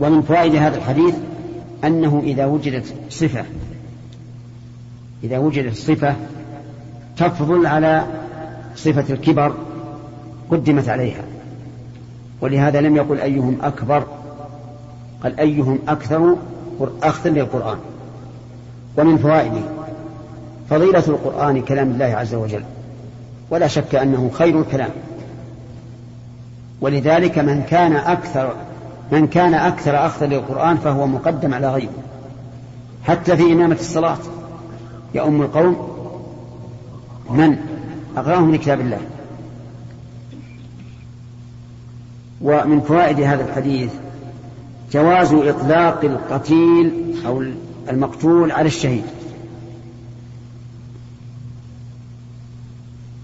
ومن فوائد هذا الحديث أنه إذا وجدت صفة إذا وجدت صفة تفضل على صفة الكبر قدمت عليها. ولهذا لم يقل أيهم أكبر قال أيهم أكثر أخذا للقرآن. ومن فوائده فضيلة القرآن كلام الله عز وجل. ولا شك أنه خير الكلام. ولذلك من كان أكثر من كان أكثر أخذا للقرآن فهو مقدم على غيره. حتى في إمامة الصلاة. يؤم القوم من؟ أقراهم لكتاب الله. ومن فوائد هذا الحديث جواز إطلاق القتيل أو المقتول على الشهيد.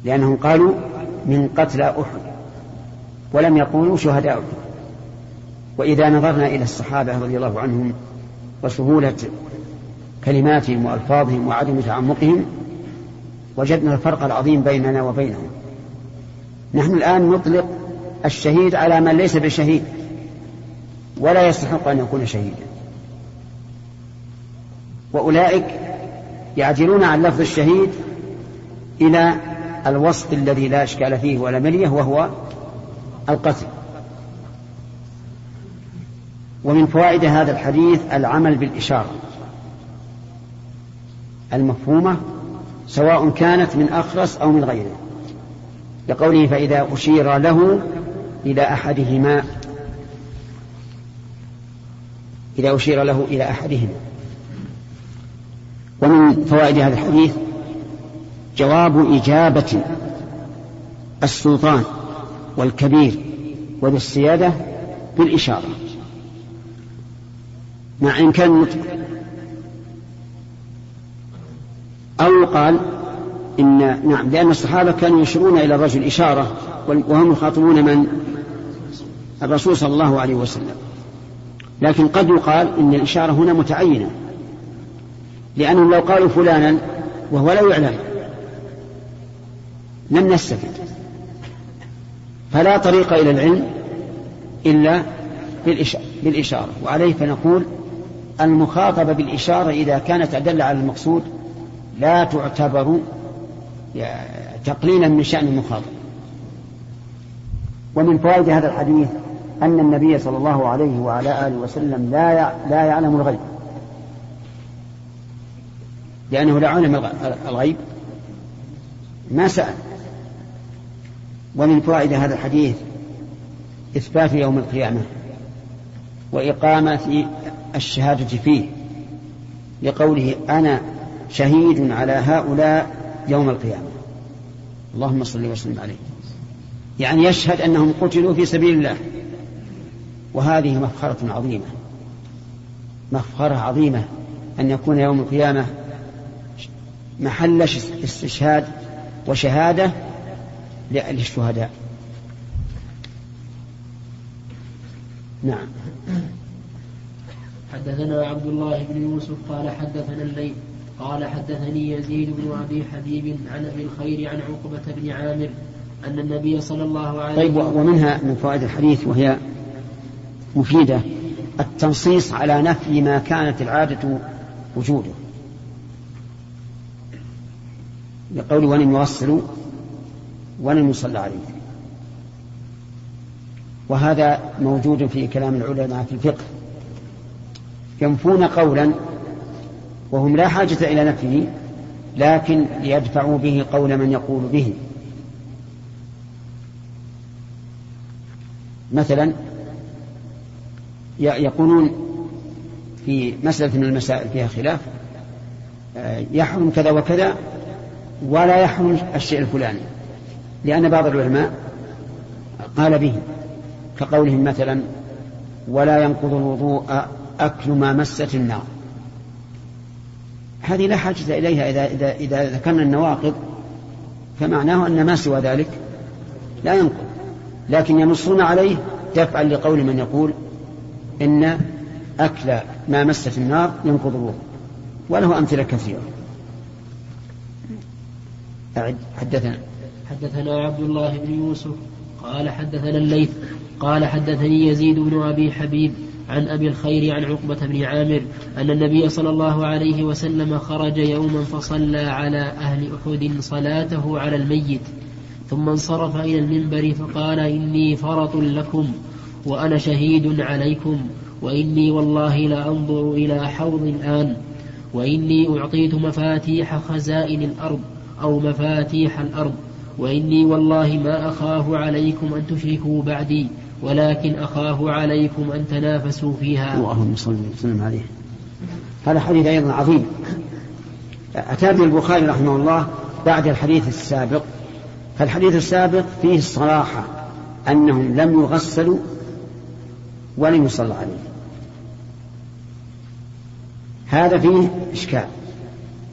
لأنهم قالوا من قتلى أحد ولم يقولوا شهداء أحد. وإذا نظرنا إلى الصحابة رضي الله عنهم وسهولة كلماتهم وألفاظهم وعدم تعمقهم وجدنا الفرق العظيم بيننا وبينهم. نحن الآن نطلق الشهيد على من ليس بشهيد ولا يستحق أن يكون شهيدا. وأولئك يعجلون عن لفظ الشهيد إلى الوصف الذي لا إشكال فيه ولا ملية وهو القتل. ومن فوائد هذا الحديث العمل بالإشارة. المفهومة سواء كانت من أخرس أو من غيره. لقوله فإذا أشير له إلى أحدهما. إذا أشير له إلى أحدهما. ومن فوائد هذا الحديث جواب إجابة السلطان والكبير وذي السيادة بالإشارة. مع إمكان النطق أو يقال إن نعم لأن الصحابة كانوا يشيرون إلى الرجل إشارة وهم يخاطبون من؟ الرسول صلى الله عليه وسلم. لكن قد يقال إن الإشارة هنا متعينة. لأنهم لو قالوا فلانا وهو لا يعلم. لم نستفد. فلا طريق إلى العلم إلا بالإشارة. وعليه فنقول المخاطبة بالإشارة إذا كانت أدل على المقصود لا تعتبر تقليلا من شأن المخاطب. ومن فوائد هذا الحديث أن النبي صلى الله عليه وعلى آله وسلم لا لا يعلم الغيب. لأنه لا علم الغيب. ما سأل. ومن فوائد هذا الحديث إثبات يوم القيامة وإقامة الشهادة فيه لقوله أنا شهيد على هؤلاء يوم القيامة. اللهم صل وسلم عليه. يعني يشهد أنهم قتلوا في سبيل الله. وهذه مفخرة عظيمة. مفخرة عظيمة أن يكون يوم القيامة محل استشهاد وشهادة للشهداء. نعم. حدثنا عبد الله بن يوسف قال حدثنا الليل قال حدثني يزيد بن أبي حبيب عن أبي الخير عن عقبة بن عامر أن النبي صلى الله عليه طيب ومنها من فوائد الحديث وهي مفيدة. التنصيص على نفي ما كانت العادة وجوده. لقول ولم يوصلوا ولم يصلى عليه. وهذا موجود في كلام العلماء في الفقه. ينفون قولا وهم لا حاجة إلى نفيه لكن ليدفعوا به قول من يقول به. مثلا يقولون في مسألة من المسائل فيها خلاف آه، يحرم كذا وكذا ولا يحرم الشيء الفلاني. لأن بعض العلماء قال به كقولهم مثلا ولا ينقض الوضوء أكل ما مست النار. هذه لا حاجة إليها إذا, إذا, إذا ذكرنا النواقض فمعناه أن ما سوى ذلك لا ينقض. لكن ينصون عليه دفعا لقول من يقول إن أكل ما مست النار ينقض الوضوء. وله أمثلة كثيرة. أعد حدثنا. حدثنا عبد الله بن يوسف قال حدثنا الليث قال حدثني يزيد بن أبي حبيب عن أبي الخير عن عقبة بن عامر أن النبي صلى الله عليه وسلم خرج يوما فصلى على أهل أحد صلاته على الميت ثم انصرف إلى المنبر فقال إني فرط لكم وأنا شهيد عليكم وإني والله لأنظر إلى حوض الآن وإني أعطيت مفاتيح خزائن الأرض أو مفاتيح الأرض وإني والله ما أخاف عليكم أن تشركوا بعدي ولكن أخاف عليكم أن تنافسوا فيها. اللهم صل وسلم عليه. هذا حديث أيضا عظيم. أتى البخاري رحمه الله بعد الحديث السابق. فالحديث السابق فيه الصراحة أنهم لم يغسلوا ولم يصلى عليهم هذا فيه إشكال.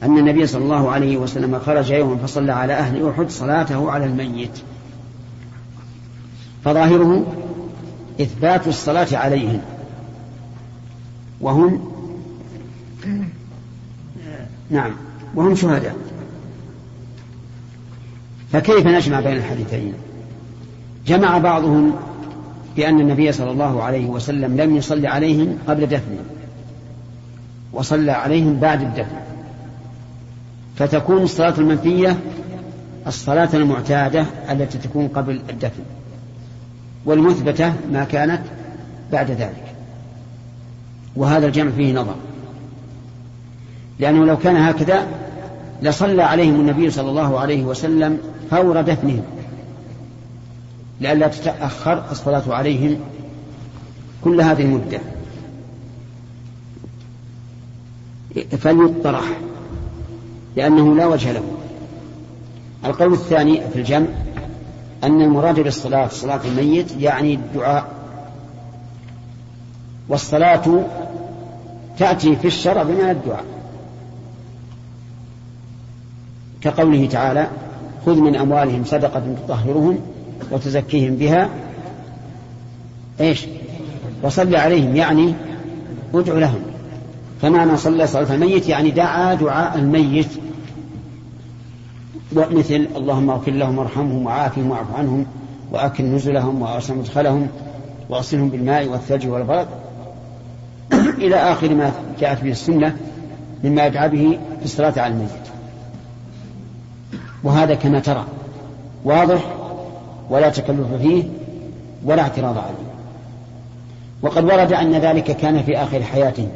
أن النبي صلى الله عليه وسلم خرج يوما فصلى على أهل أحد صلاته على الميت. فظاهره إثبات الصلاة عليهم. وهم؟ نعم. وهم شهداء. فكيف نجمع بين الحديثين؟ جمع بعضهم بأن النبي صلى الله عليه وسلم لم يصلي عليهم قبل دفنهم وصلى عليهم بعد الدفن. فتكون الصلاة المنفية الصلاة المعتادة التي تكون قبل الدفن. والمثبتة ما كانت بعد ذلك. وهذا الجمع فيه نظر. لأنه لو كان هكذا لصلى عليهم النبي صلى الله عليه وسلم فور دفنهم. لئلا تتأخر الصلاة عليهم كل هذه المدة. فليطرح لأنه لا وجه له. القول الثاني في الجمع أن المراد بالصلاة صلاة الميت يعني الدعاء. والصلاة تأتي في الشرع بمعنى الدعاء. كقوله تعالى خذ من أموالهم صدقة تطهرهم وتزكيهم بها. إيش؟ وصل عليهم يعني ادع لهم. فمعنى صلى صلاة الميت يعني دعا دعاء الميت. مثل اللهم اغفر لهم وارحمهم وعافهم واعف عنهم وأكل نزلهم واسع مدخلهم واغسلهم بالماء والثلج والبرد إلى آخر ما جاءت به السنة مما يدعى به في الصلاة على الميت. وهذا كما ترى واضح ولا تكلف فيه ولا اعتراض عليه. وقد ورد أن ذلك كان في آخر حياته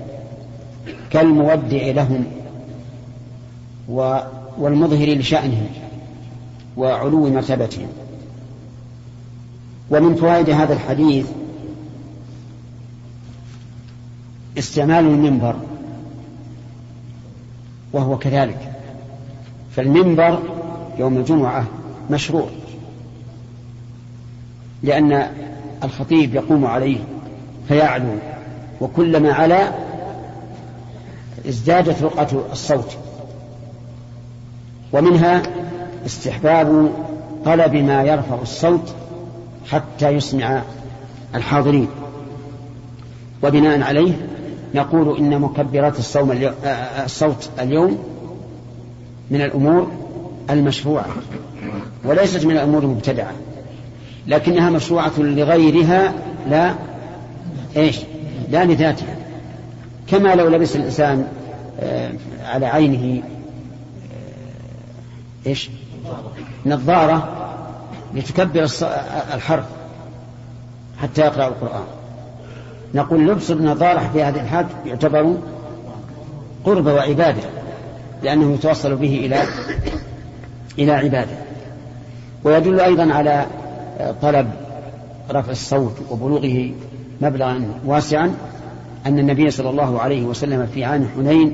كالمودع لهم والمظهر لشأنهم وعلو مرتبتهم ومن فوائد هذا الحديث استعمال المنبر وهو كذلك. فالمنبر يوم الجمعة مشروع لأن الخطيب يقوم عليه فيعلو وكلما علا ازدادت رقعة الصوت. ومنها استحباب طلب ما يرفع الصوت حتى يسمع الحاضرين. وبناء عليه نقول إن مكبرات الصوم اليوم الصوت اليوم من الأمور المشروعة وليست من الأمور المبتدعة لكنها مشروعة لغيرها لا إيش؟ لا لذاتها. كما لو لبس الإنسان على عينه إيش؟ نظارة لتكبر الحرف حتى يقرأ القرآن. نقول لبس النظارة في هذه الحال يعتبر قرب وعبادة لأنه يتوصل به إلى إلى عبادة. ويدل أيضا على طلب رفع الصوت وبلوغه مبلغا واسعا أن النبي صلى الله عليه وسلم في عام حنين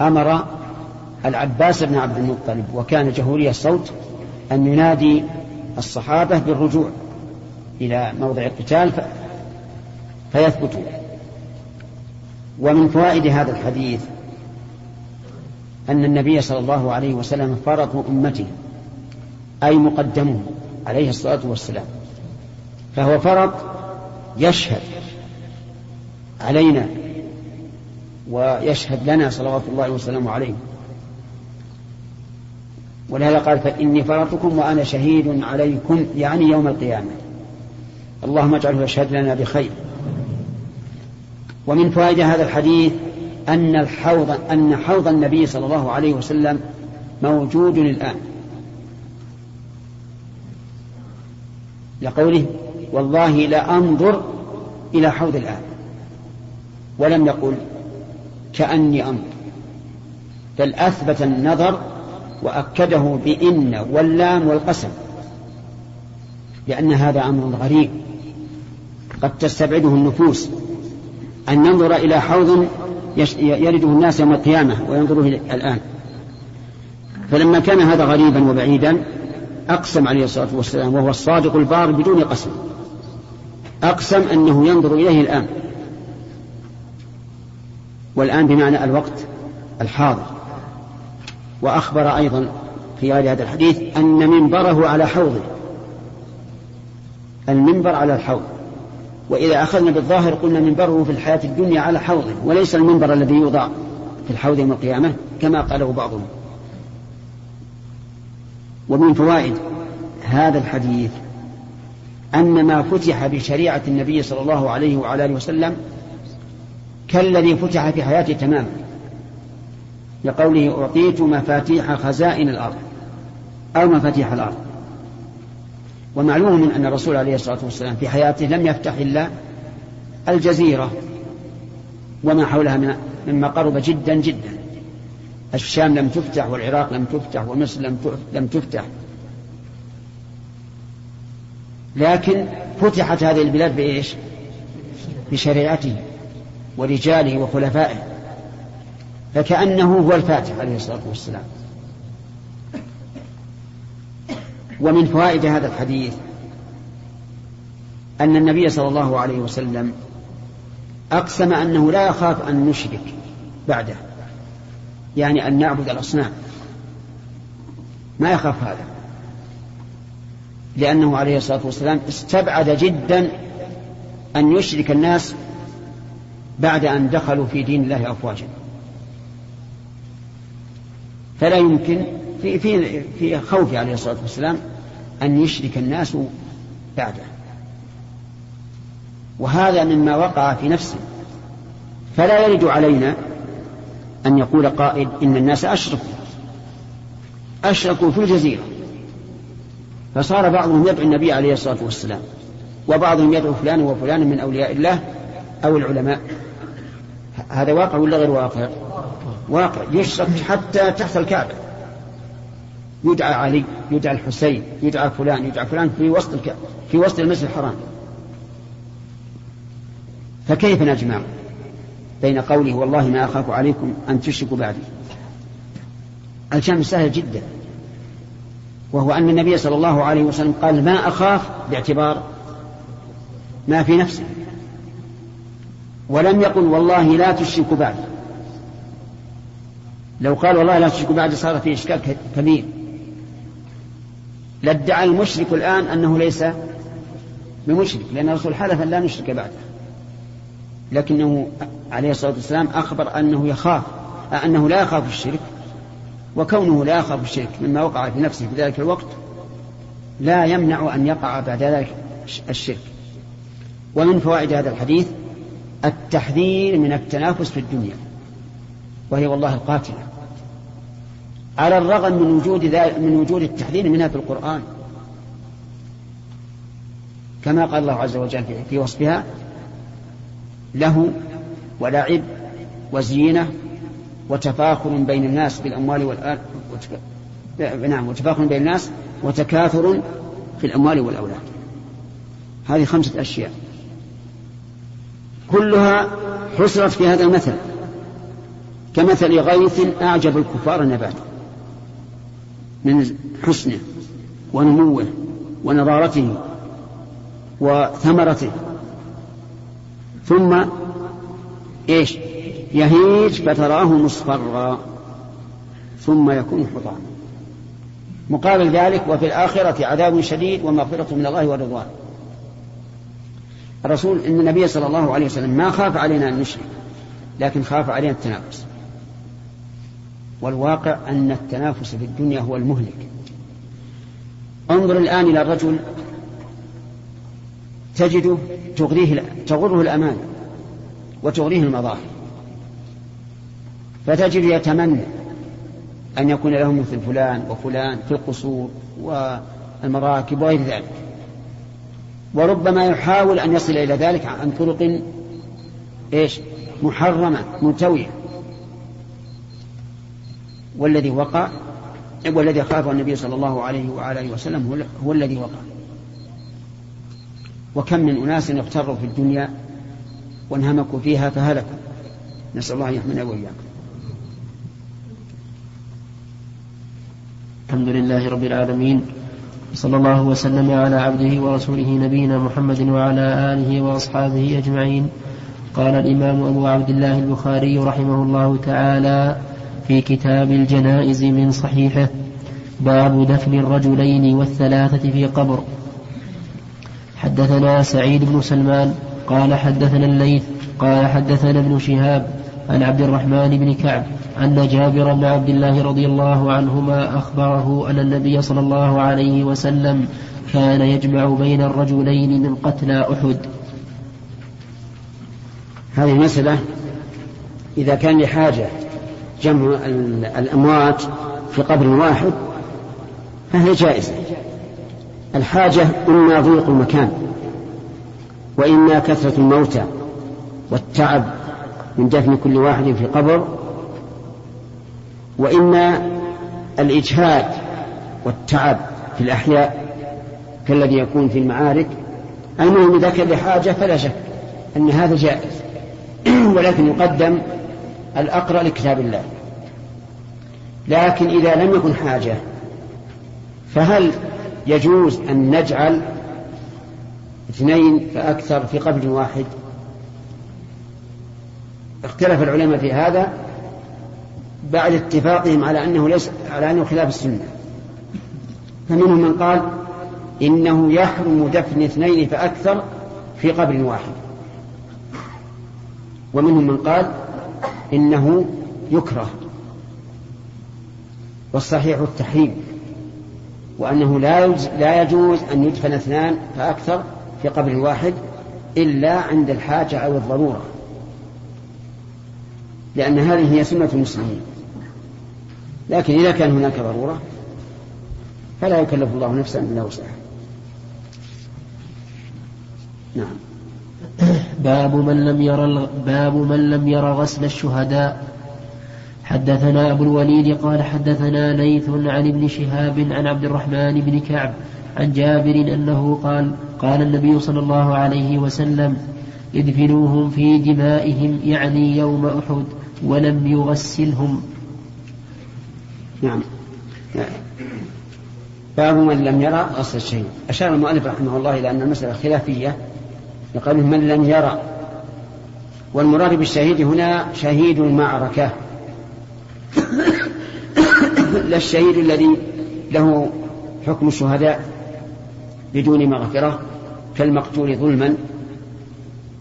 أمر العباس بن عبد المطلب وكان جهوري الصوت أن ينادي الصحابة بالرجوع إلى موضع القتال فيثبتوا. ومن فوائد هذا الحديث أن النبي صلى الله عليه وسلم فرط أمته أي مقدمه عليه الصلاة والسلام فهو فرط يشهد علينا ويشهد لنا صلوات الله وسلامه عليه. ولهذا قال فإني فرطكم وأنا شهيد عليكم يعني يوم القيامة. اللهم اجعله يشهد لنا بخير. ومن فوائد هذا الحديث أن الحوض أن حوض النبي صلى الله عليه وسلم موجود الآن. لقوله والله لأنظر إلى حوض الآن. ولم يقل كأني أنظر. بل أثبت النظر وأكده بإن واللام والقسم لأن هذا أمر غريب. قد تستبعده النفوس. أن ننظر إلى حوض يرده الناس يوم القيامة وينظروه الآن. فلما كان هذا غريبا وبعيدا أقسم عليه الصلاة والسلام وهو الصادق البار بدون قسم. أقسم أنه ينظر إليه الآن. والآن بمعنى الوقت الحاضر. وأخبر أيضا في هذا الحديث أن منبره على حوضه المنبر على الحوض. وإذا أخذنا بالظاهر قلنا منبره في الحياة الدنيا على حوضه وليس المنبر الذي يوضع في الحوض يوم القيامة كما قاله بعضهم. ومن فوائد هذا الحديث أن ما فتح بشريعة النبي صلى الله عليه وعلى آله وسلم كالذي فتح في حياته تماما. لقوله أعطيت مفاتيح خزائن الأرض أو مفاتيح الأرض. ومعلوم أن الرسول عليه الصلاة والسلام في حياته لم يفتح إلا الجزيرة وما حولها مما قرب جدا جدا. الشام لم تفتح والعراق لم تفتح ومصر لم لم تفتح. لكن فتحت هذه البلاد بإيش؟ بشريعته ورجاله وخلفائه. فكأنه هو الفاتح عليه الصلاة والسلام. ومن فوائد هذا الحديث أن النبي صلى الله عليه وسلم أقسم أنه لا يخاف أن نشرك بعده يعني أن نعبد الأصنام. ما يخاف هذا لأنه عليه الصلاة والسلام استبعد جدا أن يشرك الناس بعد أن دخلوا في دين الله أفواجا. فلا يمكن في في في خوف عليه الصلاة والسلام أن يشرك الناس بعده. وهذا مما وقع في نفسه. فلا يرد علينا أن يقول قائل إن الناس أشركوا. أشركوا في الجزيرة. فصار بعضهم يدعو النبي عليه الصلاة والسلام. وبعضهم يدعو فلان وفلان من أولياء الله أو العلماء. هذا واقع ولا غير واقع؟ واقع يشرك حتى تحت الكعبة. يدعى علي يدعى الحسين يدعى فلان يدعى فلان في وسط الكعبة في وسط المسجد الحرام. فكيف نجمع بين قوله والله ما أخاف عليكم أن تشركوا بعدي؟ الجمع سهل جدا. وهو أن النبي صلى الله عليه وسلم قال ما أخاف باعتبار ما في نفسه. ولم يقل والله لا تشركوا بعدي. لو قال والله لا تشركوا بعدي صار في إشكال كبير. لادعى المشرك الآن أنه ليس بمشرك لأن الرسول حلف أن لا نشرك بعده. لكنه عليه الصلاة والسلام أخبر أنه يخاف أنه لا يخاف الشرك وكونه لا يخاف الشرك مما وقع في نفسه في ذلك الوقت لا يمنع أن يقع بعد ذلك الشرك. ومن فوائد هذا الحديث التحذير من التنافس في الدنيا وهي والله القاتلة. على الرغم من وجود من وجود التحذير منها في القرآن. كما قال الله عز وجل في وصفها له ولعب وزينة وتفاخر بين الناس بالأموال وتك... نعم وتفاخر بين الناس وتكاثر في الأموال والأولاد. هذه خمسة أشياء. كلها حصرت في هذا المثل كمثل غيث أعجب الكفار نباته من حسنه ونموه ونضارته وثمرته. ثم إيش؟ يهيج فتراه مصفرا. ثم يكون حطاما. مقابل ذلك وفي الآخرة عذاب شديد ومغفرة من الله ورضوان. الرسول إن النبي صلى الله عليه وسلم ما خاف علينا أن نشرك لكن خاف علينا التنافس. والواقع أن التنافس في الدنيا هو المهلك. انظر الآن إلى الرجل تجده تغريه تغره الأمان وتغنيه المظاهر. فتجد يتمنى أن يكون له مثل فلان وفلان في القصور والمراكب وغير ذلك. وربما يحاول أن يصل إلى ذلك عن طرق إيش؟ محرمة ملتوية والذي وقع والذي خافه النبي صلى الله عليه وعلى آله وسلم هو, الذي وقع. وكم من أناس اغتروا في الدنيا وانهمكوا فيها فهلكوا. نسأل الله أن يحمينا وإياكم. الحمد لله رب العالمين. صلى الله وسلم على عبده ورسوله نبينا محمد وعلى آله وأصحابه أجمعين. قال الإمام أبو عبد الله البخاري رحمه الله تعالى في كتاب الجنائز من صحيحه باب دفن الرجلين والثلاثة في قبر. حدثنا سعيد بن سلمان قال حدثنا الليث قال حدثنا ابن شهاب عن عبد الرحمن بن كعب أن جابر بن عبد الله رضي الله عنهما أخبره أن النبي صلى الله عليه وسلم كان يجمع بين الرجلين من قتلى أحد. هذه المسألة إذا كان لحاجة جمع الأموات في قبر واحد فهي جائزة. الحاجة إما ضيق المكان وإما كثرة الموتى والتعب من دفن كل واحد في قبر وإما الإجهاد والتعب في الأحياء كالذي يكون في المعارك. المهم إذا كان لحاجة فلا شك أن هذا جائز. ولكن يقدم الأقرأ لكتاب الله. لكن إذا لم يكن حاجة فهل يجوز أن نجعل اثنين فأكثر في قبر واحد؟ اختلف العلماء في هذا بعد اتفاقهم على أنه ليس على أنه خلاف السنة. فمنهم من قال إنه يحرم دفن اثنين فأكثر في قبر واحد. ومنهم من قال إنه يكره. والصحيح التحريم وأنه لا لا يجوز أن يدفن اثنان فأكثر في قبر واحد إلا عند الحاجة أو الضرورة. لأن هذه هي سنة المسلمين. لكن إذا كان هناك ضرورة فلا يكلف الله نفسا إلا وسعها. نعم. باب من لم ير باب من لم ير غسل الشهداء. حدثنا أبو الوليد قال حدثنا ليث عن ابن شهاب عن عبد الرحمن بن كعب عن جابر أنه قال قال النبي صلى الله عليه وسلم ادفنوهم في دمائهم يعني يوم أحد ولم يغسلهم. نعم. باب من لم يرى غسل الشهيد. أشار المؤلف رحمه الله إلى أن المسألة خلافية. يقال من لم يرى والمراد بالشهيد هنا شهيد المعركة. لا الشهيد الذي له حكم الشهداء بدون مغفرة كالمقتول ظلما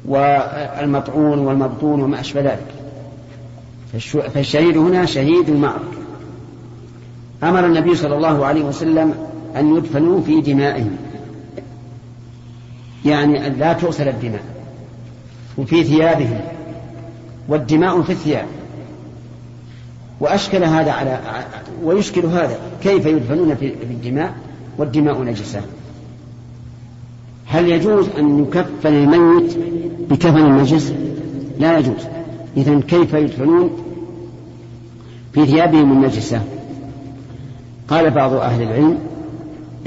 والمطعون والمبطون وما أشبه ذلك. فالشهيد هنا شهيد المعركة. أمر النبي صلى الله عليه وسلم أن يدفنوا في دمائهم. يعني أن لا تغسل الدماء وفي ثيابهم والدماء في الثياب. وأشكل هذا على ويشكل هذا كيف يدفنون في الدماء والدماء نجسة. هل يجوز أن يكفن الميت بكفن النجس؟ لا يجوز. إذا كيف يدفنون في ثيابهم النجسة؟ قال بعض أهل العلم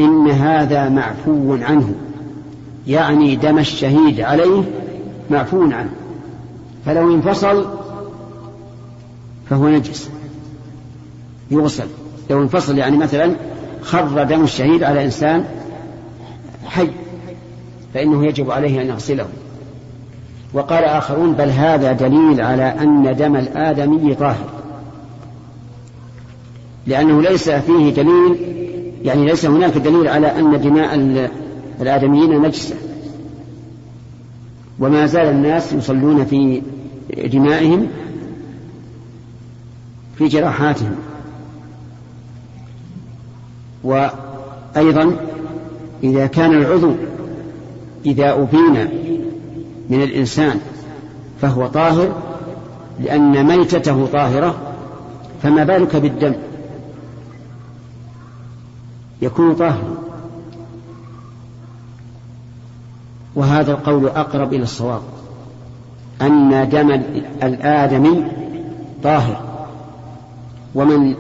إن هذا معفو عنه. يعني دم الشهيد عليه معفو عنه. فلو انفصل فهو نجس. يغسل. لو انفصل يعني مثلا خر دم الشهيد على إنسان حي فإنه يجب عليه أن يغسله. وقال آخرون بل هذا دليل على أن دم الآدمي طاهر. لأنه ليس فيه دليل يعني ليس هناك دليل على أن دماء الآدميين نجسة وما زال الناس يصلون في دمائهم في جراحاتهم. وأيضا إذا كان العضو إذا أبين من الإنسان فهو طاهر لأن ميتته طاهرة فما بالك بالدم؟ يكون طاهرا. وهذا القول أقرب إلى الصواب أن دم الآدمي طاهر ومن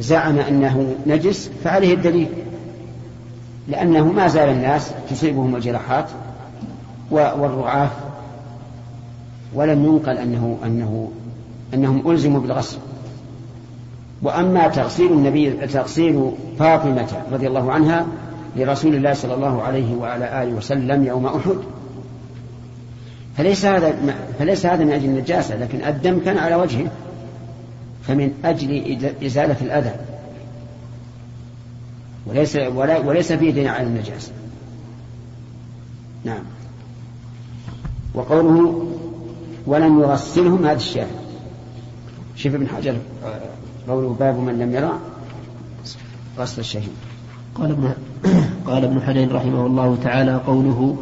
زعم أنه نجس فعليه الدليل لأنه ما زال الناس تصيبهم الجراحات والرعاة ولم ينقل أنه أنه أنهم ألزموا بالغسل. وأما تغسيل النبي تغسيل فاطمة رضي الله عنها لرسول الله صلى الله عليه وعلى آله وسلم يوم أحد. فليس هذا فليس هذا من أجل النجاسة لكن الدم كان على وجهه فمن أجل إزالة الأذى. وليس ولا وليس فيه دين على النجاسة. نعم. وقوله ولم يغسلهم هذا الشاهد. شوف ابن حجر قوله باب من لم يرى غسل الشهيد. قال ابن قال ابن حجر رحمه الله تعالى قوله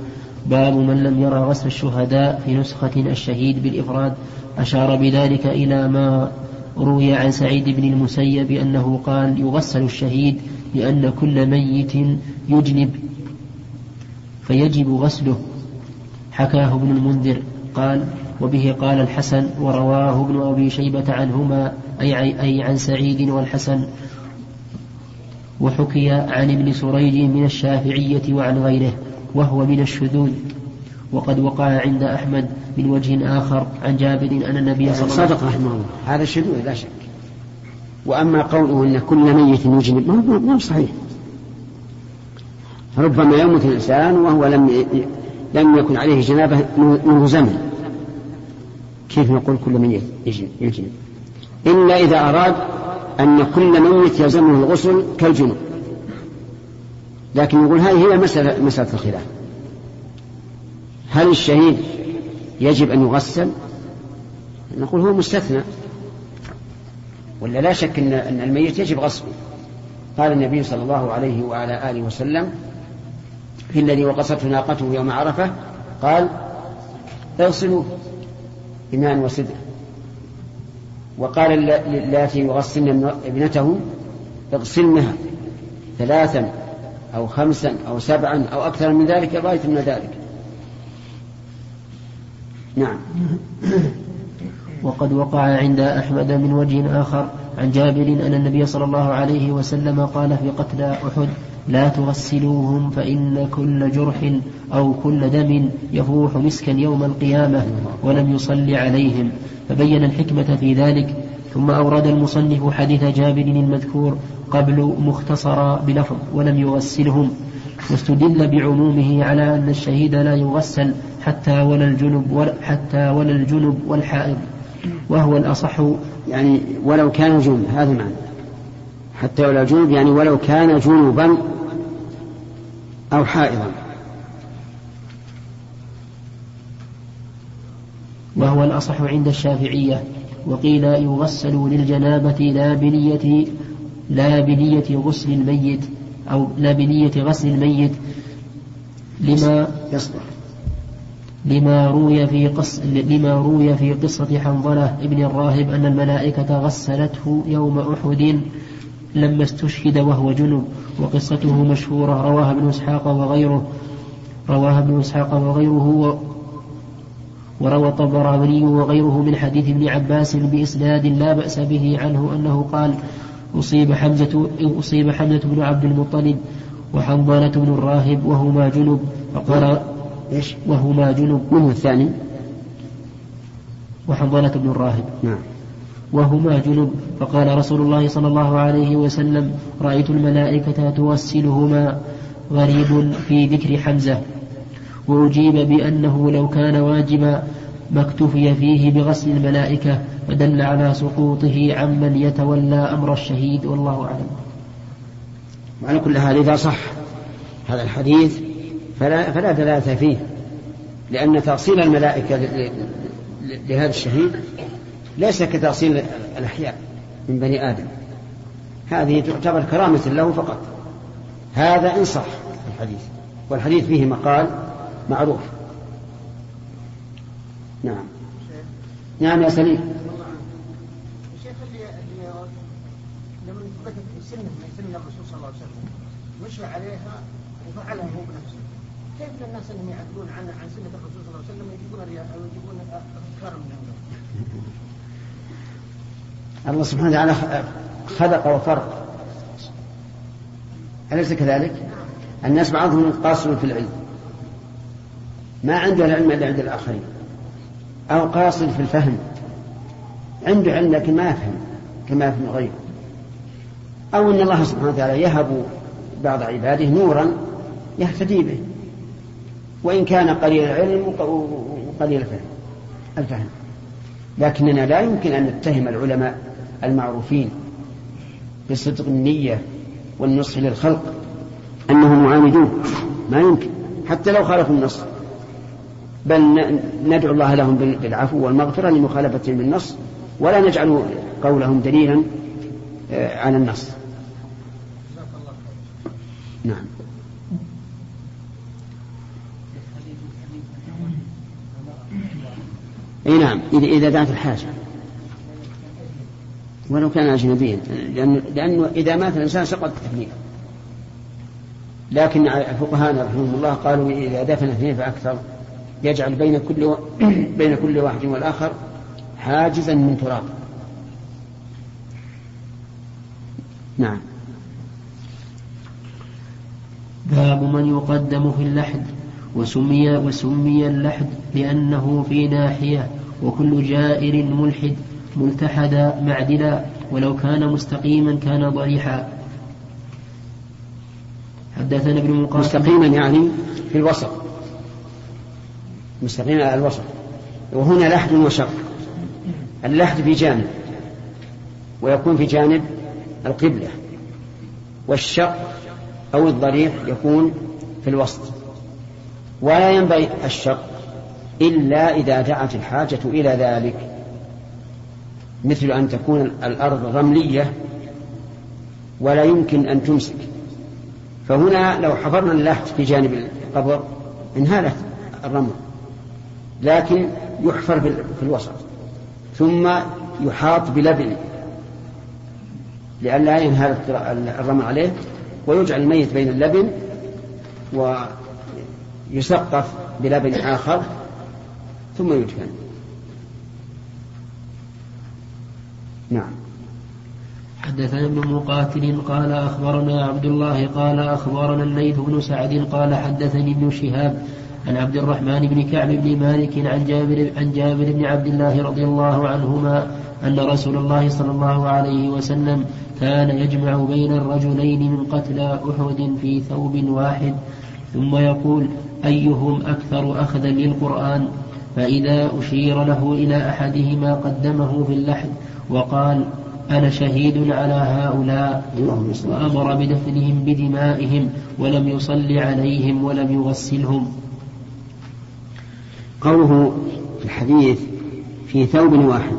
باب من لم يرى غسل الشهداء في نسخة الشهيد بالإفراد أشار بذلك إلى ما روي عن سعيد بن المسيب أنه قال يغسل الشهيد لأن كل ميت يجنب فيجب غسله حكاه ابن المنذر قال وبه قال الحسن ورواه ابن أبي شيبة عنهما أي, أي عن سعيد والحسن وحكي عن ابن سريج من الشافعية وعن غيره وهو من الشذوذ. وقد وقع عند أحمد من وجه آخر عن جابر أن النبي صلى الله عليه وسلم صدق رحمه الله. هذا شذوذ لا شك. وأما قوله أن كل ميت يجنب ما هو صحيح. ربما يموت الإنسان وهو لم لم يكن عليه جنابة منذ زمن. كيف نقول كل من يجنب إلا إذا أراد أن كل ميت يلزمه الغسل كالجنوب. لكن نقول هذه هي مسألة, مسألة الخلاف. هل الشهيد يجب أن يغسل؟ نقول هو مستثنى. ولا لا شك أن, أن الميت يجب غسله. قال النبي صلى الله عليه وعلى آله وسلم في الذي وقصته ناقته يوم عرفة قال اغسلوا بماء وسدر وقال اللاتي يغسلن ابنته اغسلنها ثلاثا أو خمسا أو سبعا أو أكثر من ذلك غاية من ذلك. نعم. وقد وقع عند أحمد من وجه آخر عن جابر أن النبي صلى الله عليه وسلم قال في قتلى أحد لا تغسلوهم فإن كل جرح أو كل دم يفوح مسكا يوم القيامة ولم يصل عليهم. فبين الحكمة في ذلك ثم أورد المصنف حديث جابر المذكور قبل مختصرا بلفظ ولم يغسلهم واستدل بعمومه على أن الشهيد لا يغسل حتى ولا الجنب ولا حتى ولا الجنب والحائض وهو الأصح. يعني ولو كان جنب هذا معنى. حتى ولا جنب يعني ولو كان جنبا أو حائضا وهو الأصح عند الشافعية وقيل يغسل للجنابة لا بنية لا بنية غسل الميت أو لا بنية غسل الميت لما يصلح. لما روي في قص لما روي في قصة حنظلة ابن الراهب أن الملائكة غسلته يوم أحد. لما استشهد وهو جنب وقصته مشهورة رواها ابن إسحاق وغيره رواها ابن إسحاق وغيره وروى الطبراني وغيره من حديث ابن عباس بإسناد لا بأس به عنه أنه قال أصيب حمزة أصيب حمزة بن عبد المطلب وحنظلة بن الراهب وهما جنب فقال إيش؟ وهما جنب من الثاني؟ وحنظلة بن الراهب نعم وهما جنب فقال رسول الله صلى الله عليه وسلم رأيت الملائكة توسلهما غريب في ذكر حمزة. وأجيب بأنه لو كان واجبا ما اكتفي فيه بغسل الملائكة فدل على سقوطه عمن يتولى أمر الشهيد والله أعلم. وعلى كل حال إذا صح هذا الحديث فلا, فلا دلالة فيه. لأن تغسيل الملائكة لهذا الشهيد ليس كتغسيل الأحياء من بني آدم. هذه تعتبر كرامة له فقط. هذا إن صح الحديث. والحديث فيه مقال معروف. نعم. نعم يا سليم. الشيخ اللي اللي لما ثبتت سنة من سن الرسول صلى الله عليه وسلم مشى عليها وفعلها هو بنفسه. كيف الناس انهم يعدلون عن عن سنة الرسول صلى الله عليه وسلم ويجيبون أو يجيبون افكارا من عندهم الله سبحانه وتعالى خلق وفرق. أليس كذلك؟ الناس بعضهم قاصر في العلم. ما عنده العلم إلا عند الآخرين. أو قاصر في الفهم. عنده علم لكن ما يفهم كما يفهم غيره. أو أن الله سبحانه وتعالى يهب بعض عباده نورا يهتدي به. وإن كان قليل العلم وقليل الفهم. الفهم. لكننا لا يمكن أن نتهم العلماء. المعروفين بصدق النية والنصح للخلق أنهم معاندون ما يمكن. حتى لو خالفوا النص. بل ندعو الله لهم بالعفو والمغفرة لمخالفتهم بالنص ولا نجعل قولهم دليلا آه، على النص. نعم. اي نعم. إذا دعت الحاجة. ولو كان أجنبيا لأنه, لأنه إذا مات الإنسان سقط التكليف لكن فقهاءنا رحمهم الله قالوا إذا دفن اثنين فأكثر. يجعل بين كل و... بين كل واحد والآخر حاجزا من تراب. نعم. باب من يقدم في اللحد. وسمي وسمي اللحد لأنه في ناحية وكل جائر ملحد. ملتحدا معدلا ولو كان مستقيما كان ضريحا. حدثنا ابن مقاتل. مستقيما يعني في الوسط. مستقيما على الوسط. وهنا لحد وشق اللحد في جانب. ويكون في جانب القبلة. والشق أو الضريح يكون في الوسط. ولا ينبغي الشق إلا إذا دعت الحاجة إلى ذلك. مثل أن تكون الأرض رملية ولا يمكن أن تمسك. فهنا لو حفرنا اللحد في جانب القبر انهالت الرمل. لكن يحفر في الوسط. ثم يحاط بلبن. لئلا ينهال الرمل عليه ويجعل الميت بين اللبن ويسقف بلبن آخر ثم يدفن. نعم. حدثنا ابن مقاتل قال أخبرنا عبد الله قال أخبرنا الليث بن سعد قال حدثني ابن شهاب عن عبد الرحمن بن كعب بن مالك عن جابر عن جابر بن عبد الله رضي الله عنهما أن رسول الله صلى الله عليه وسلم كان يجمع بين الرجلين من قتلى أحد في ثوب واحد ثم يقول أيهم أكثر أخذا للقرآن؟ فإذا أشير له إلى أحدهما قدمه في اللحد وقال أنا شهيد على هؤلاء وأمر بدفنهم بدمائهم ولم يصل عليهم ولم يغسلهم. قوله في الحديث في ثوب واحد.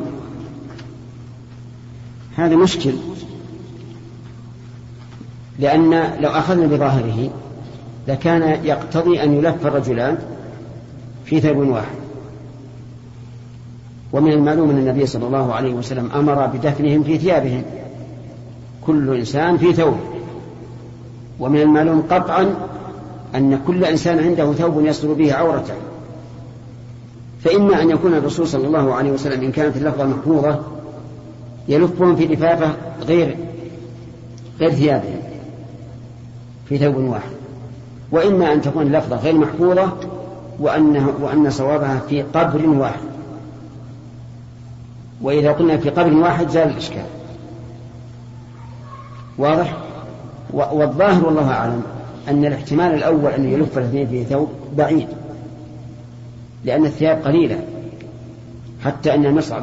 هذا مشكل. لأن لو أخذنا بظاهره لكان يقتضي أن يلف الرجلان في ثوب واحد. ومن المعلوم أن النبي صلى الله عليه وسلم أمر بدفنهم في ثيابهم. كل إنسان في ثوب. ومن المعلوم قطعا أن كل إنسان عنده ثوب يستر به عورته. فإما أن يكون الرسول صلى الله عليه وسلم إن كانت اللفظة محفوظة يلفهم في لفافة غير غير ثيابهم في ثوب واحد. وإما أن تكون اللفظة غير محفوظة وأنه وأن صوابها في قبر واحد. وإذا قلنا في قبر واحد زال الإشكال. واضح؟ والظاهر والله أعلم أن الاحتمال الأول أن يلف الاثنين في ثوب بعيد لأن الثياب قليلة حتى أن مصعب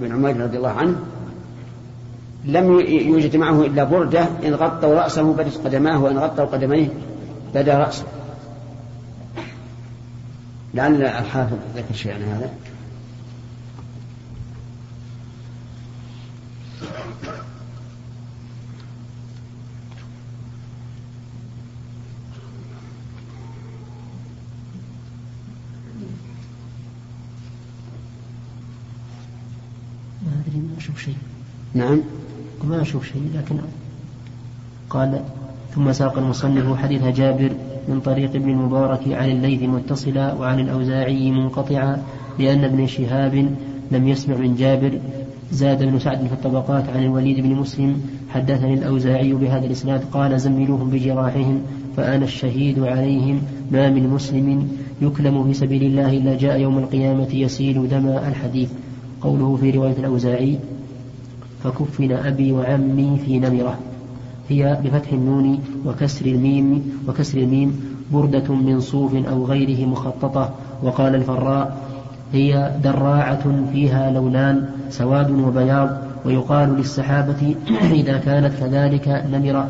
بن عمير رضي الله عنه لم يوجد معه إلا بردة إن غطوا رأسه بدت قدماه وإن غطوا قدميه بدا رأسه. لعل الحافظ ذكر شيئا هذا ما أدري ما أشوف شيء. نعم. ما أشوف شيء لكن قال ثم ساق المصنف حديث جابر من طريق ابن المبارك عن الليث متصلا وعن الأوزاعي منقطعا لأن ابن شهاب لم يسمع من جابر. زاد بن سعد في الطبقات عن الوليد بن مسلم حدثني الأوزاعي بهذا الإسناد قال زملوهم بجراحهم فأنا الشهيد عليهم ما من مسلم يكلم في سبيل الله إلا جاء يوم القيامة يسيل دم الحديث. قوله في رواية الأوزاعي فكفن أبي وعمي في نمرة. هي بفتح النون وكسر الميم وكسر الميم بردة من صوف أو غيره مخططة. وقال الفراء هي دراعة فيها لونان سواد وبياض. ويقال للسحابة إذا كانت كذلك نمرة.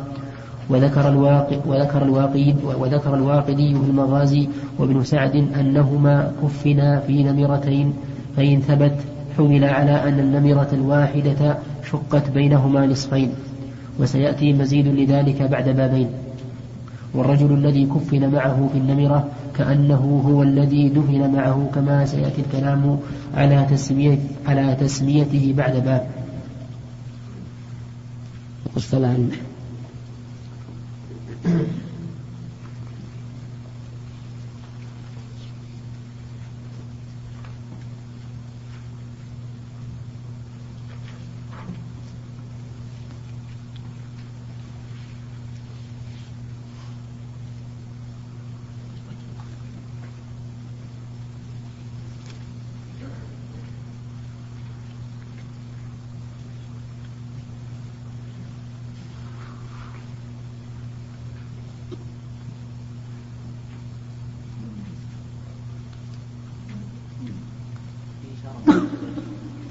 وذكر الواقي وذكر الواقي وذكر الواقدي في المغازي وابن سعد أنهما كفنا في نمرتين فإن ثبت حمل على أن النمرة الواحدة شقت بينهما نصفين وسيأتي مزيد لذلك بعد بابين والرجل الذي كفن معه في النمرة كأنه هو الذي دفن معه كما سيأتي الكلام على تسمية على تسميته بعد باب.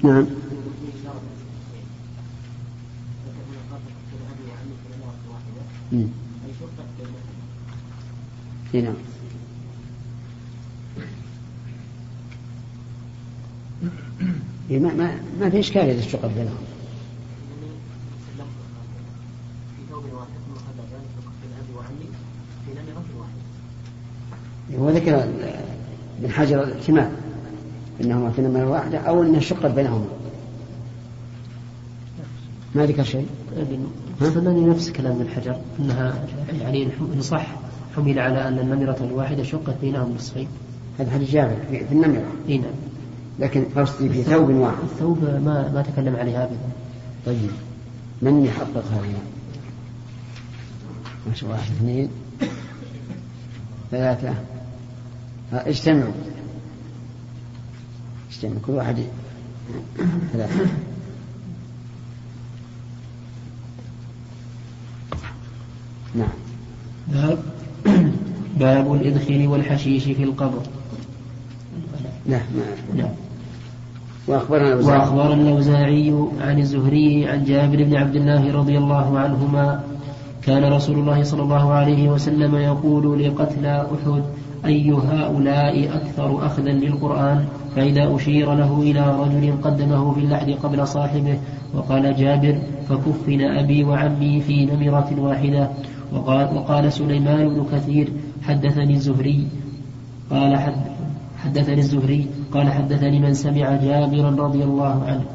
نعم. نعم. إيه، ما ما ما في إشكال إذا اشتقت بينهم. هو ذكر ابن حجر الاحتمال إنهما في نمرة واحدة أو انها شقت بينهما. ما ذكر شيء؟ استدلني نفس كلام ابن حجر إنها يعني إن صح حمل على أن النمرة الواحدة شقت بينهم نصفين. هذا حديث جابر في النمرة. إي نعم. لكن قصدي في ثوب واحد الثوب ما ما تكلم عليها أبدا طيب من يحقق هذه ماشي واحد اثنين ثلاثة اجتمعوا اجتمعوا كل واحد ثلاثة. نعم. باب باب الإدخل والحشيش في القبر. ما نعم. وأخبرنا الأوزاعي. وأخبرنا الأوزاعي عن الزهري عن جابر بن عبد الله رضي الله عنهما كان رسول الله صلى الله عليه وسلم يقول لقتلى أحد أي هؤلاء أكثر أخذا للقرآن؟ فإذا أشير له إلى رجل قدمه في اللحد قبل صاحبه وقال جابر فكفن أبي وعمي في نمرة واحدة. وقال, وقال سليمان بن كثير حدثني الزهري. قال حد حدثني الزهري. قال حدثني من سمع جابرا رضي الله عنه.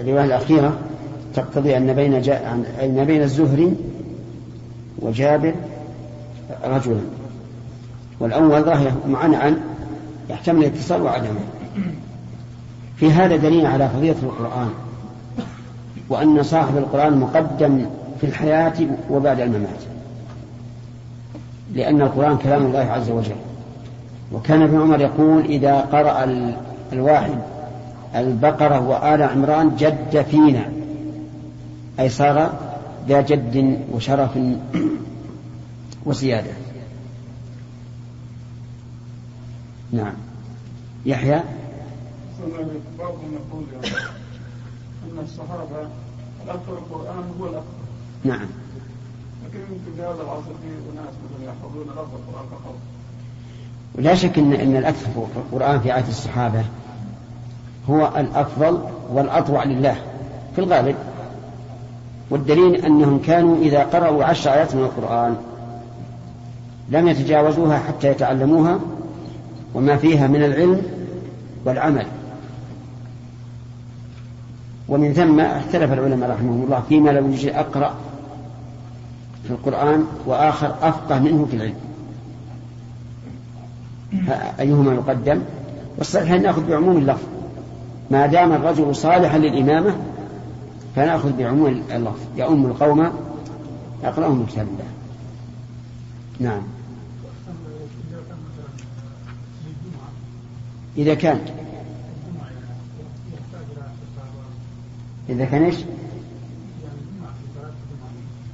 الرواية الأخيرة. تقتضي أن بين جاء أن بين الزهري وجابر رجلا. والأول ظاهر معنى عن يحتمل الاتصال وعدمه. في هذا دليل على فضيلة القرآن وأن صاحب القرآن مقدم في الحياة وبعد الممات. لأن القرآن كلام الله عز وجل. وكان ابن عمر يقول إذا قرأ الواحد البقرة وآل عمران جد فينا. أي صار ذا جد وشرف وسيادة نعم. يحيى؟ بعضهم يقول أن الصحابة الأكثر القرآن هو الأكثر نعم. لكن يمكن في هذا العصر في أناس مثلا يحفظون لفظ القرآن فقط. ولا شك ان إن الأكثر في القرآن في عهد الصحابة هو الأفضل والأطوع لله. في الغالب والدليل أنهم كانوا إذا قرأوا عشر آيات من القرآن لم يتجاوزوها حتى يتعلموها وما فيها من العلم والعمل. ومن ثم اختلف العلماء رحمهم الله فيما لو يجي أقرأ في القرآن وآخر أفقه منه في العلم. أيهما يقدم؟ والصحيح أن نأخذ بعموم اللفظ. ما دام الرجل صالحا للإمامة فنأخذ بعموم اللفظ. يؤم القوم يقرأهم كتاب الله نعم. إذا كان. إذا كان إيش؟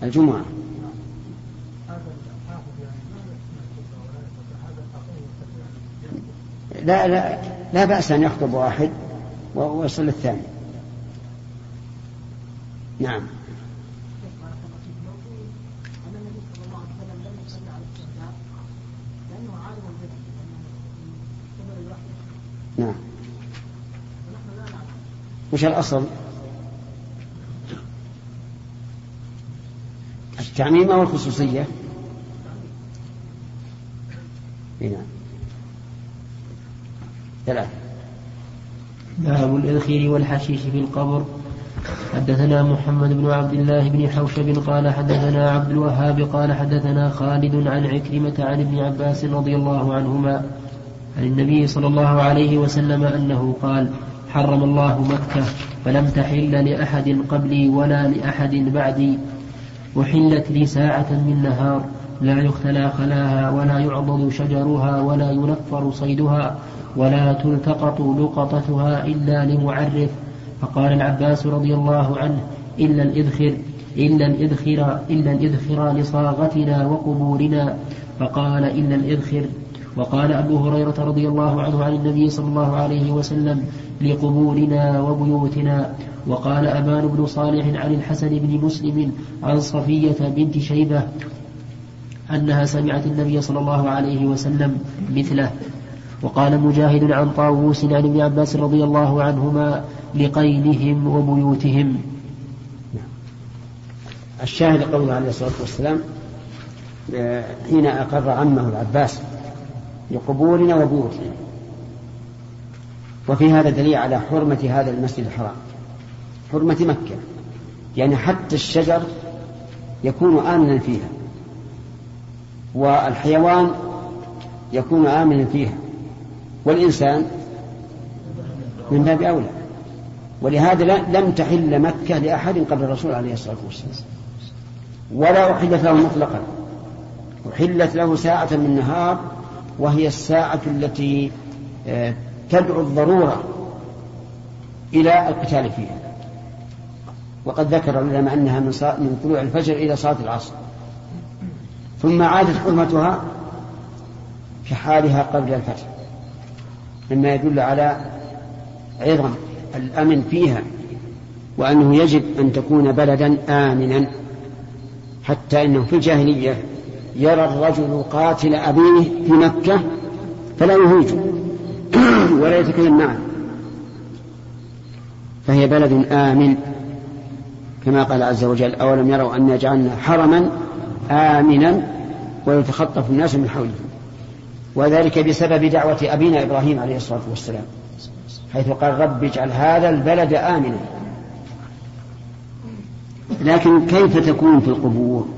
الجمعة. لا لا لا بأس أن يخطب واحد ويصل الثاني. نعم. نعم. وش الأصل؟ التعميم أو الخصوصية؟ نعم. ثلاثة. باب الإذخير والحشيش في القبر. حدثنا محمد بن عبد الله بن حوشب قال حدثنا عبد الوهاب قال حدثنا خالد عن عكرمة عن ابن عباس رضي الله عنهما عن النبي صلى الله عليه وسلم أنه قال حرم الله مكة فلم تحل لأحد قبلي ولا لأحد بعدي وحلت لي ساعة من نهار لا يختلى خلاها ولا يعضد شجرها ولا ينفر صيدها ولا تلتقط لقطتها إلا لمعرف فقال العباس رضي الله عنه إلا الإذخر إلا الإذخر إلا الإذخر لصاغتنا وقبورنا. فقال إلا الإذخر وقال أبو هريرة رضي الله عنه عن النبي صلى الله عليه وسلم لقبورنا وبيوتنا. وقال أبان بن صالح عن الحسن بن مسلم عن صفية بنت شيبة أنها سمعت النبي صلى الله عليه وسلم مثله. وقال مجاهد عن طاووس عن ابن عباس رضي الله عنهما لقينهم وبيوتهم. الشاهد قوله عليه الصلاة والسلام آه، حين أقر عمه العباس لقبورنا وبيوتنا. وفي هذا دليل على حرمة هذا المسجد الحرام. حرمة مكة. يعني حتى الشجر يكون آمنا فيها. والحيوان يكون آمنا فيها. والإنسان من باب أولى. ولهذا لم تحل مكة لأحد قبل الرسول عليه الصلاة والسلام. ولا أحلت له مطلقا. أحلت له ساعة من نهار وهي الساعة التي آه، تدعو الضرورة إلى القتال فيها. وقد ذكر العلماء أنها من, من طلوع الفجر إلى صلاة العصر. ثم عادت حرمتها في حالها قبل الفتح مما يدل على عظم الأمن فيها وأنه يجب أن تكون بلدا آمنا حتى إنه في الجاهلية يرى الرجل قاتل أبيه في مكة فلا يهيج ولا يتكلم معه. فهي بلد آمن كما قال عز وجل أولم يروا أن جعلنا حرما آمنا ويتخطف الناس من حولهم. وذلك بسبب دعوة أبينا إبراهيم عليه الصلاة والسلام. حيث قال رب اجعل هذا البلد آمنا. لكن كيف تكون في القبور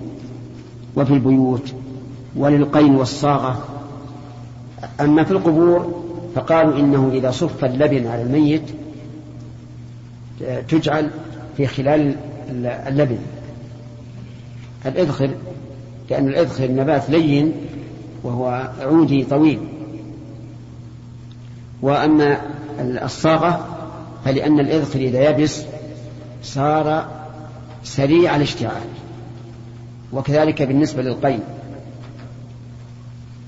وفي البيوت وللقين والصاغة؟ أما في القبور فقالوا إنه إذا صف اللبن على الميت تجعل في خلال اللبن. الإذخر لأن الإذخر نبات لين وهو عودي طويل. وأما الصاغة فلأن الإذخر إذا يبس صار سريع الاشتعال وكذلك بالنسبة للقين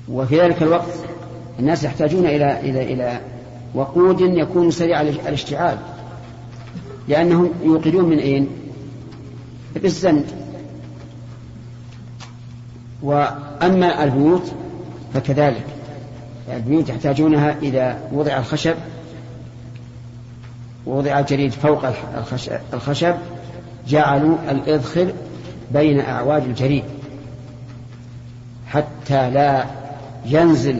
وفي ذلك الوقت الناس يحتاجون إلى إلى إلى وقود يكون سريع الاشتعال لأنهم يوقدون من أين؟ بالزند. وأما البيوت فكذلك. البيوت يحتاجونها إذا وضع الخشب ووضع الجريد فوق الخشب جعلوا الإذخر بين أعواد الجريد حتى لا ينزل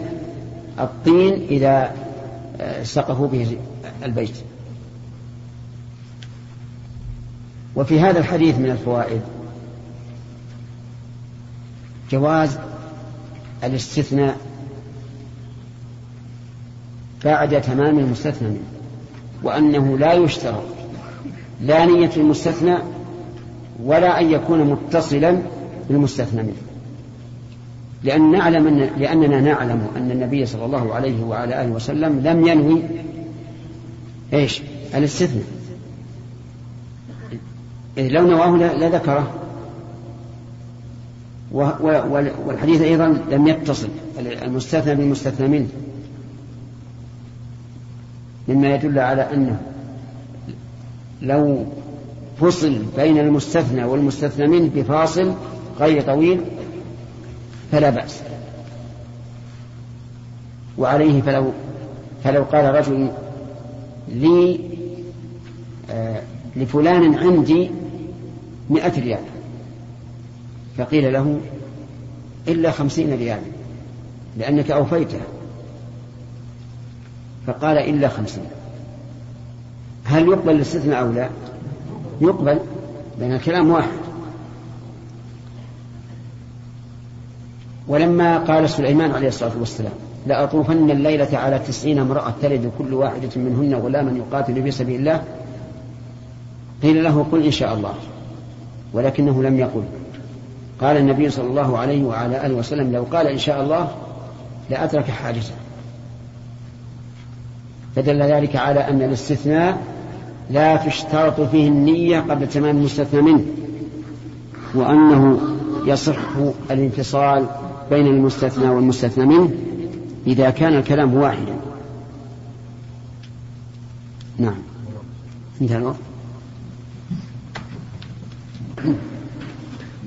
الطين إذا آه، سقفوا به البيت. وفي هذا الحديث من الفوائد جواز الاستثناء بعد تمام المستثنى منه وأنه لا يشترط لا نية المستثنى ولا أن يكون متصلا بالمستثنى منه. لأن نعلم أن لأننا نعلم أن النبي صلى الله عليه وعلى آله وسلم لم ينوي إيش؟ الاستثناء. إذ لو نواه لذكره والحديث أيضا لم يتصل المستثنى بالمستثنى منه. مما يدل على أنه لو فصل بين المستثنى والمستثنى منه بفاصل غير طويل فلا بأس. وعليه فلو فلو قال رجل لي آه لفلان عندي مئة ريال. فقيل له إلا خمسين ريال لأنك أوفيته. فقال إلا خمسين. هل يقبل الاستثناء أو لا؟ يقبل لأن الكلام واحد. ولما قال سليمان عليه الصلاة والسلام لأطوفن الليلة على تسعين امرأة تلد كل واحدة منهن غلاما يقاتل في سبيل الله؟ قيل له قل إن شاء الله ولكنه لم يقل. قال النبي صلى الله عليه وعلى آله وسلم لو قال إن شاء الله لأترك حاجته. فدل ذلك على أن الاستثناء لا تشترط فيه النية قبل تمام المستثنى منه وأنه يصح الانفصال بين المستثنى والمستثنى منه إذا كان الكلام واحدا. نعم. انتهى الوقت.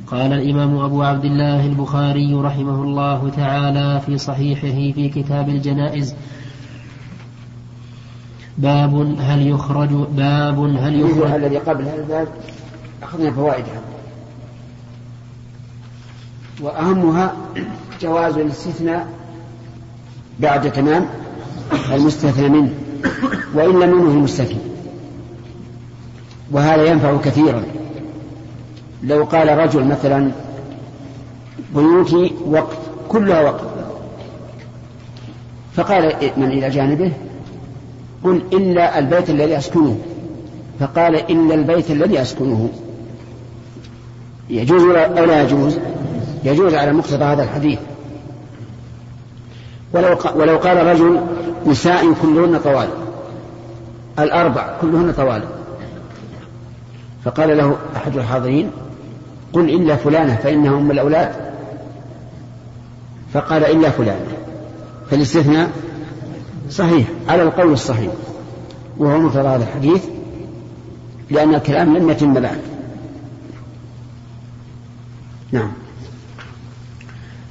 قال الإمام أبو عبد الله البخاري رحمه الله تعالى في صحيحه في كتاب الجنائز باب هل يخرج باب هل يخرج الذي قبل هذا الباب أخذنا فوائدها. وأهمها جواز الاستثناء بعد تمام المستثنى منه وإن لم ينه المستثنى. وهذا ينفع كثيرا. لو قال رجل مثلا بيوتي وقت كلها وقت. فقال من إلى جانبه؟ قل إلا البيت الذي أسكنه. فقال إلا البيت الذي أسكنه. يجوز أو لا يجوز؟ يجوز على مقتضى هذا الحديث. ولو ولو قال رجل نساء كلهن طوال. الأربع كلهن طوال. فقال له أحد الحاضرين قل إلا فلانة فإنها أم الأولاد. فقال إلا فلانة. فالاستثناء؟ صحيح على القول الصحيح. وهو مقتضى هذا الحديث لأن الكلام لم يتم بعد. نعم.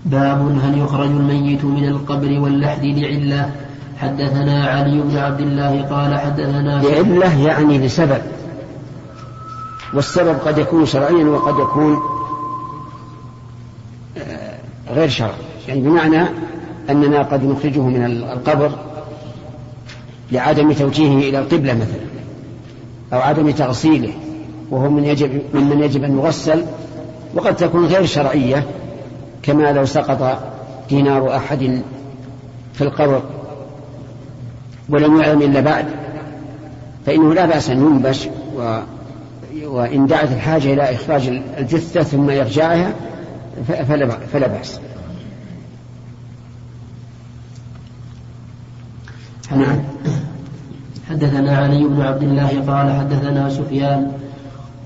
باب هل يخرج الميت من القبر واللحد لعلة حدثنا علي بن عبد الله قال حدثنا لعلة يعني لسبب والسبب قد يكون شرعيا وقد يكون آه، غير شرعي. يعني بمعنى أننا قد نخرجه من القبر لعدم توجيهه إلى القبلة مثلا أو عدم تغسيله وهو من يجب ممن يجب أن يغسل وقد تكون غير شرعية كما لو سقط دينار أحد في القبر ولم يعلم إلا بعد فإنه لا بأس أن ينبش و وإن دعت الحاجة إلى إخراج الجثة ثم إرجاعها فلا بأس. نعم. حدثنا علي بن عبد الله قال حدثنا سفيان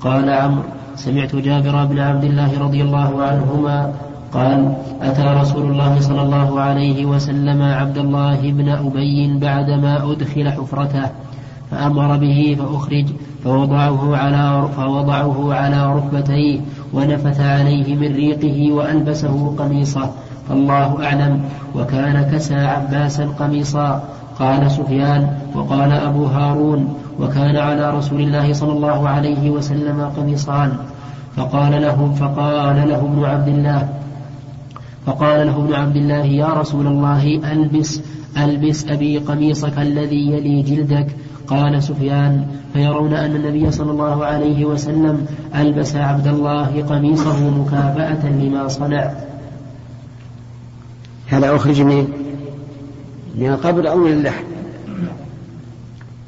قال عمرو سمعت جابر بن عبد الله رضي الله عنهما قال أتى رسول الله صلى الله عليه وسلم عبد الله بن أبي بعدما أدخل حفرته فأمر به فأخرج فوضعه على فوضعه على ركبتيه ونفث عليه من ريقه وألبسه قميصه فالله أعلم وكان كسى عباسا قميصا. قال سفيان وقال أبو هارون وكان على رسول الله صلى الله عليه وسلم قميصان. فقال له فقال له ابن عبد الله فقال له ابن عبد الله يا رسول الله ألبس ألبس أبي قميصك الذي يلي جلدك. قال سفيان فيرون أن النبي صلى الله عليه وسلم ألبس عبد الله قميصه مكافأة لما صنع. هذا أخرج من من القبر أو من اللحم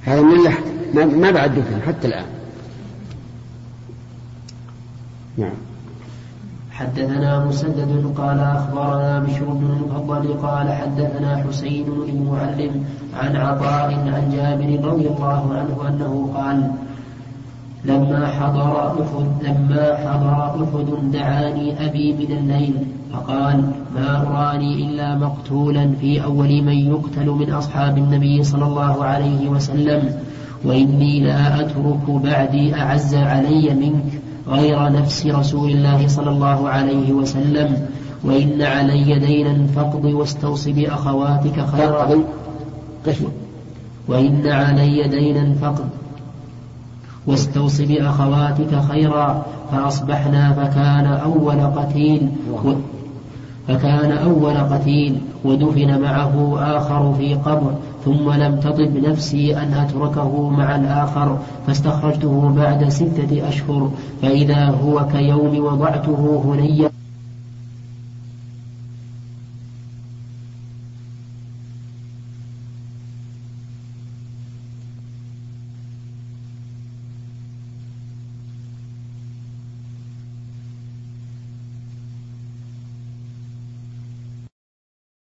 هذا من اللحم ما بعد دفن حتى الآن. نعم. حدثنا مسدد قال أخبرنا بشر بن المفضل قال حدثنا حسين المعلم عن عطاء عن جابر رضي الله عنه أنه قال لما حضر أحد لما حضر أحد دعاني أبي من الليل. فقال ما أراني إلا مقتولا في أول من يقتل من أصحاب النبي صلى الله عليه وسلم وإني لا أترك بعدي أعز علي منك غير نفس رسول الله صلى الله عليه وسلم وإن علي دينا فاقض واستوص بأخواتك خيرا. وإن علي دينا فقد واستوص بأخواتك خيرا فأصبحنا فكان أول قتيل. فكان أول قتيل ودفن معه آخر في قبر ثم لم تطب نفسي أن أتركه مع الآخر فاستخرجته بعد ستة أشهر فإذا هو كيوم وضعته هنيا